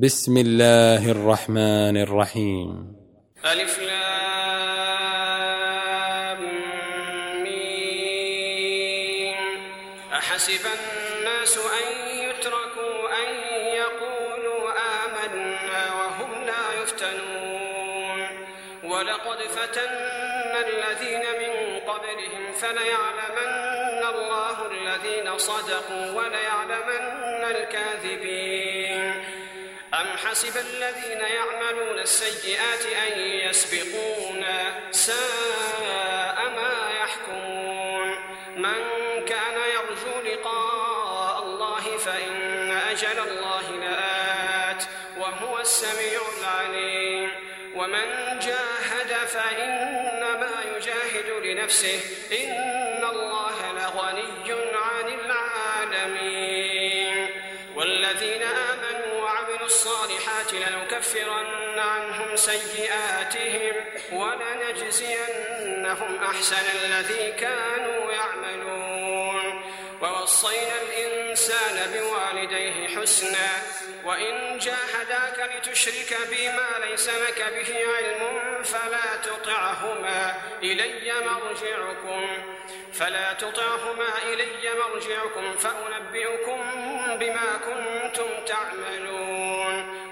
بسم الله الرحمن الرحيم. ألف لام ميم. أحسب الناس أن يتركوا أن يقولوا آمنا وهم لا يفتنون. ولقد فتنا الذين من قبلهم فليعلمن الله الذين صدقوا وليعلمن الكاذبين. أم حسب الذين يعملون السيئات أن يسبقونا ساء ما يحكمون؟ من كان يرجو لقاء الله فإن أجل الله لآت وهو السميع العليم. ومن جاهد فإنما يجاهد لنفسه إن لنكفرن عنهم سيئاتهم ولنجزينهم أحسن الذي كانوا يعملون. ووصينا الإنسان بوالديه حسنا وإن جاهداك لتشرك بي ما ليس لك به علم فلا تطعهما إلي مرجعكم فلا تطعهما إلي مرجعكم فأنبئكم بما كنتم تعملون.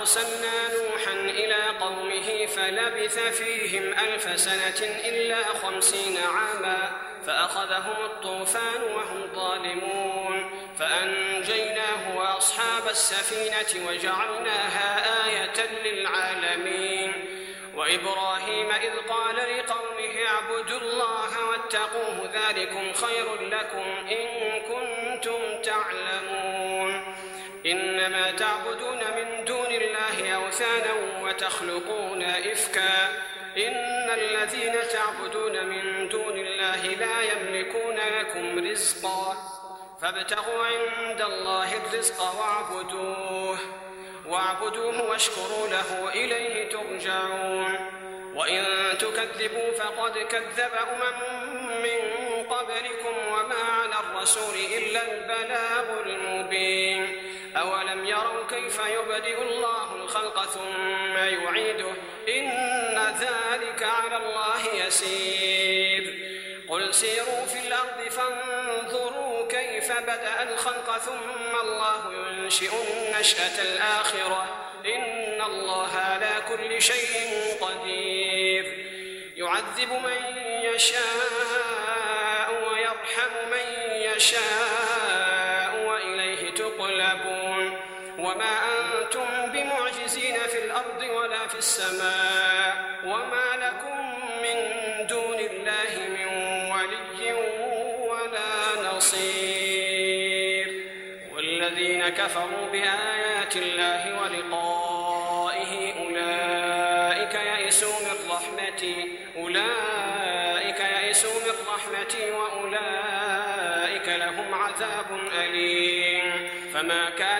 أرسلنا نوحا إلى قومه فلبث فيهم ألف سنة إلا خمسين عاما فأخذهم الطوفان وهم ظالمون فأنجيناه وأصحاب السفينة وجعلناها آية للعالمين وإبراهيم إذ قال لقومه اعبدوا الله واتقوه ذلكم خير لكم إن كنتم تعلمون إنما تعبدون من أوثانا وتخلقون إفكا. إن الذين تعبدون من دون الله لا يملكون لكم رزقا. فابتغوا عند الله الرزق واعبدوه. واعبدوه واشكروا له إليه ترجعون. وإن تكذبوا فقد كذب أمم من قبلكم وما على الرسول إلا البلاغ المبين. أولم يروا كيف يبدئ الله الخلق ثم يعيده؟ إن ذلك على الله يسير. قل سيروا في الأرض فانظروا كيف بدأ الخلق ثم الله ينشئ النشأة الآخرة. إن الله على كل شيء قدير. يعذب من يشاء ويرحم من يشاء وإليه تقلبون وما أنتم بمعجزين في الأرض ولا في السماء وما لكم من دون الله من ولي ولا نصير والذين كفروا بآيات الله ولقائه أولئك يئسوا من رحمتي أولئك يئسوا من رحمتي وأولئك لهم عذاب أليم فما كان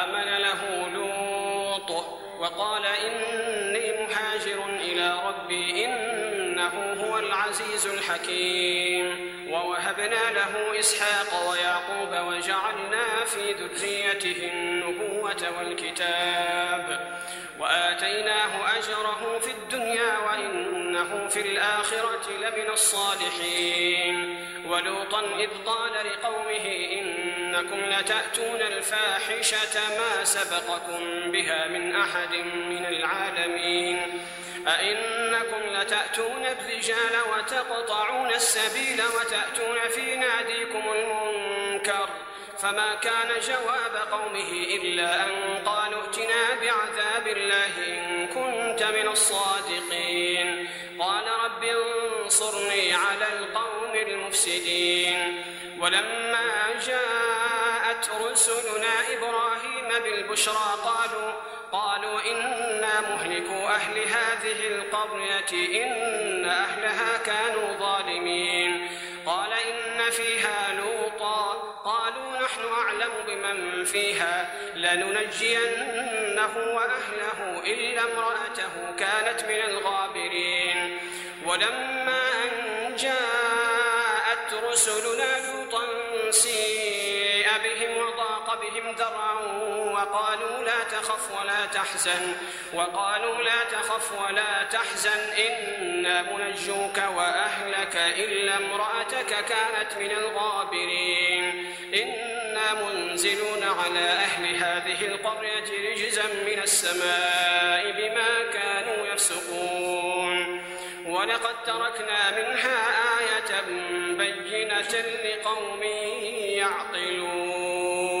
وقال إني مهاجر إلى ربي إنه هو العزيز الحكيم. ووهبنا له إسحاق ويعقوب وجعلنا في ذريته النبوة والكتاب. وآتيناه أجره في الدنيا وإنه في الآخرة لمن الصالحين. ولوطا إذ قال لقومه إنكم لتأتون الفاحشة ما سبقكم بها من أحد من العالمين. أئنكم لتأتون الرجال وتقطعون السبيل وتأتون في ناديكم المنكر فما كان جواب قومه إلا أن قالوا ائتنا بعذاب الله إن كنت من الصادقين. قال رب انصرني على القوم المفسدين. ولما جاءت رسلنا إبراهيم بالبشرى قالوا قالوا إنا مهلكو أهل هذه القرية إن أهلها كانوا ظالمين. قال إن فيها لوطا قالوا نحن أعلم بمن فيها لننجينه وأهله إلا امرأته كانت من الغابرين. ولما أن جاءت وضاق بهم ذرعا وقالوا لا تخف ولا تحزن وقالوا لا تخف ولا تحزن إنا منجوك وأهلك إلا امرأتك كانت من الغابرين. إنا منزلون على أهل هذه القرية رجزا من السماء بما كانوا يفسقون. ولقد تركنا منها آية بينة لقوم يعقلون.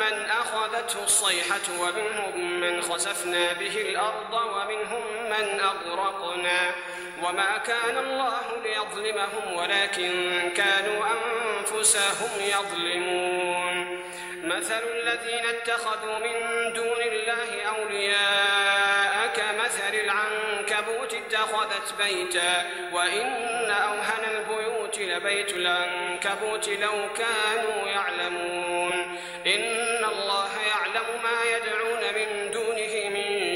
من أخذته الصيحة ومنهم من خسفنا به الأرض ومنهم من أغرقنا وما كان الله ليظلمهم ولكن كانوا أنفسهم يظلمون. مثل الذين اتخذوا من دون الله أولياء كمثل العنكبوت اتخذت بيتا وإن أوهن البيوت لبيت العنكبوت لو كانوا يعلمون.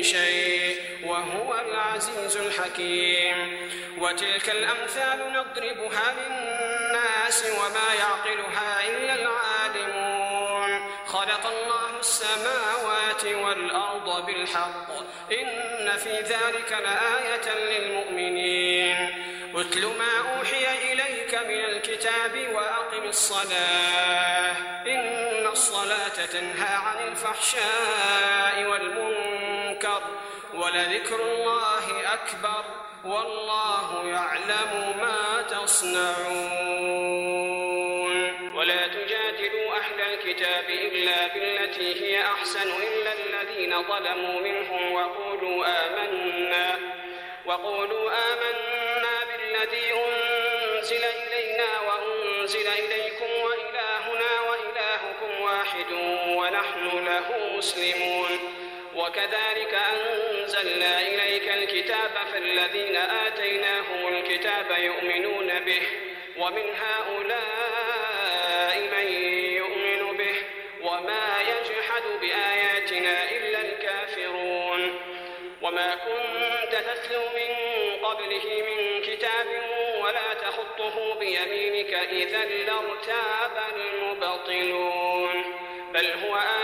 شيء وهو العزيز الحكيم. وتلك الأمثال نضربها للناس وما يعقلها إلا العالمون. خلق الله السماوات والأرض بالحق. إن في ذلك لآية للمؤمنين. اتل ما أوحي إليك من الكتاب وأقم الصلاة. إن الصلاة تنهى عن الفحشاء والمنكر. ولذكر الله أكبر والله يعلم ما تصنعون. ولا تجادلوا أهل الكتاب إلا بالتي هي أحسن إلا الذين ظلموا منهم وقولوا آمنا وقولوا آمنا بالذي أنزل إلينا وأنزل إليكم وإلهنا وإلهكم واحد ونحن له مسلمون. وكذلك أنزلنا إليك الكتاب فالذين آتيناهم الكتاب يؤمنون به ومن هؤلاء من يؤمن به وما يجحد بآياتنا إلا الكافرون وما كنت تتلو من قبله من كتاب ولا تخطه بيمينك إذا لارتاب المبطلون بل هو آيات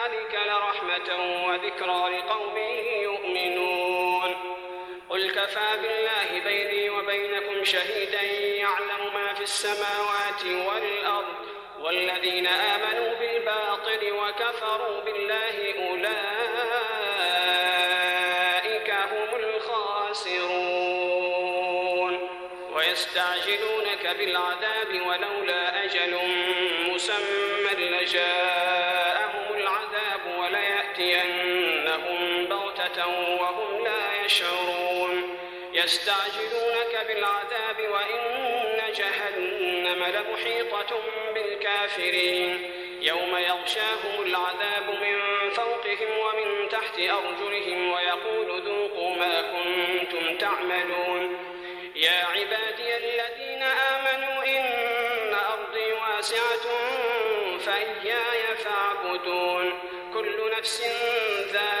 وذكرى لقوم يؤمنون. قل كفى بالله بيني وبينكم شهيدا يعلم ما في السماوات والأرض والذين آمنوا بالباطل وكفروا بالله أولئك هم الخاسرون. ويستعجلونك بالعذاب ولولا أجل مسمى لجاءهم يشعرون يستعجلونك بالعذاب وإن جهنم لمحيطة بالكافرين. يوم يغشاهم العذاب من فوقهم ومن تحت أرجلهم ويقول ذوقوا ما كنتم تعملون. يا عبادي الذين آمنوا إن أرضي واسعة فإياي فاعبدون. كل نفس ذائقة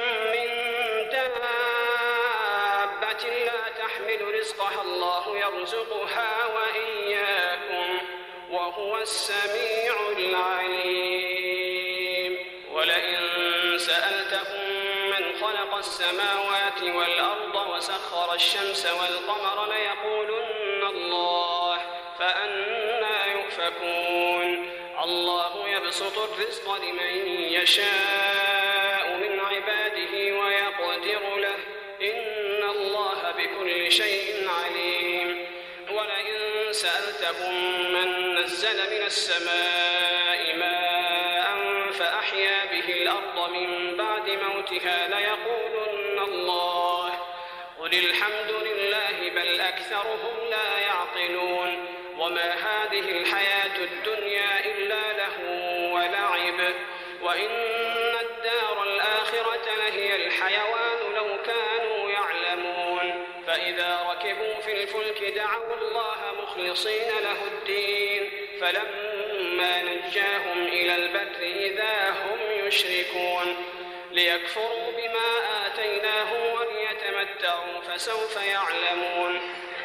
تحمل رزقها الله يرزقها وإياكم وهو السميع العليم. ولئن سألتهم من خلق السماوات والأرض وسخر الشمس والقمر ليقولن الله فأنا يؤفكون. الله يبسط الرزق لمن يشاء. شيء عليم. ولئن سألتهم من نزل من السماء ماء فأحيا به الأرض من بعد موتها ليقولن الله. قل الحمد لله بل أكثرهم لا يعقلون. وما هذه الحياة دعوا الله مخلصين له الدين. فلما نجاهم إلى البر إذا هم يشركون ليكفروا بما آتيناهم وليتمتعوا فسوف يعلمون.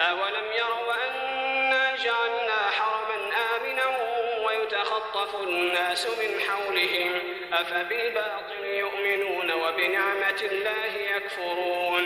أولم يروا أنا جعلنا حرما آمنا ويتخطف الناس من حولهم أفبالباطل يؤمنون وبنعمة الله يكفرون.